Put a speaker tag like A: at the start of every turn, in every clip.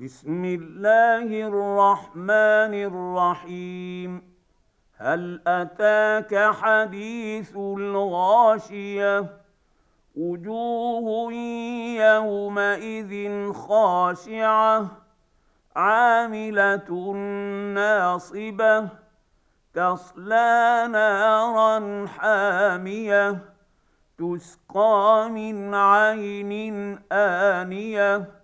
A: بسم الله الرحمن الرحيم. هل أتاك حديث الغاشية؟ وجوه يومئذ خاشعة. عاملة ناصبة. تصلى نارا حامية. تسقى من عين آنية.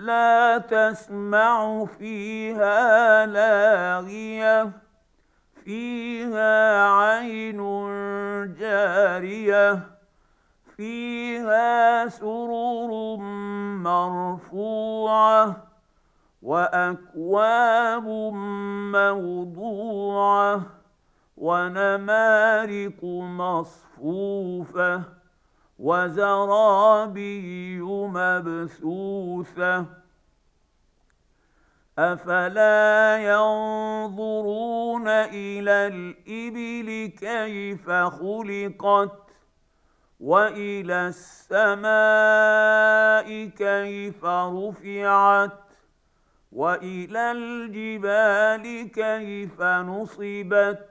A: لا تسمع فيها لاغية فيها عين جارية فيها سرر مرفوعة وأكواب موضوعة ونمارق مصفوفة. وزرابي مبثوثة أفلا ينظرون إلى الإبل كيف خلقت وإلى السماء كيف رفعت وإلى الجبال كيف نصبت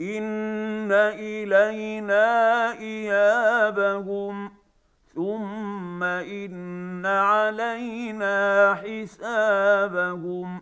A: ان الينا ايابهم ثم ان علينا حسابهم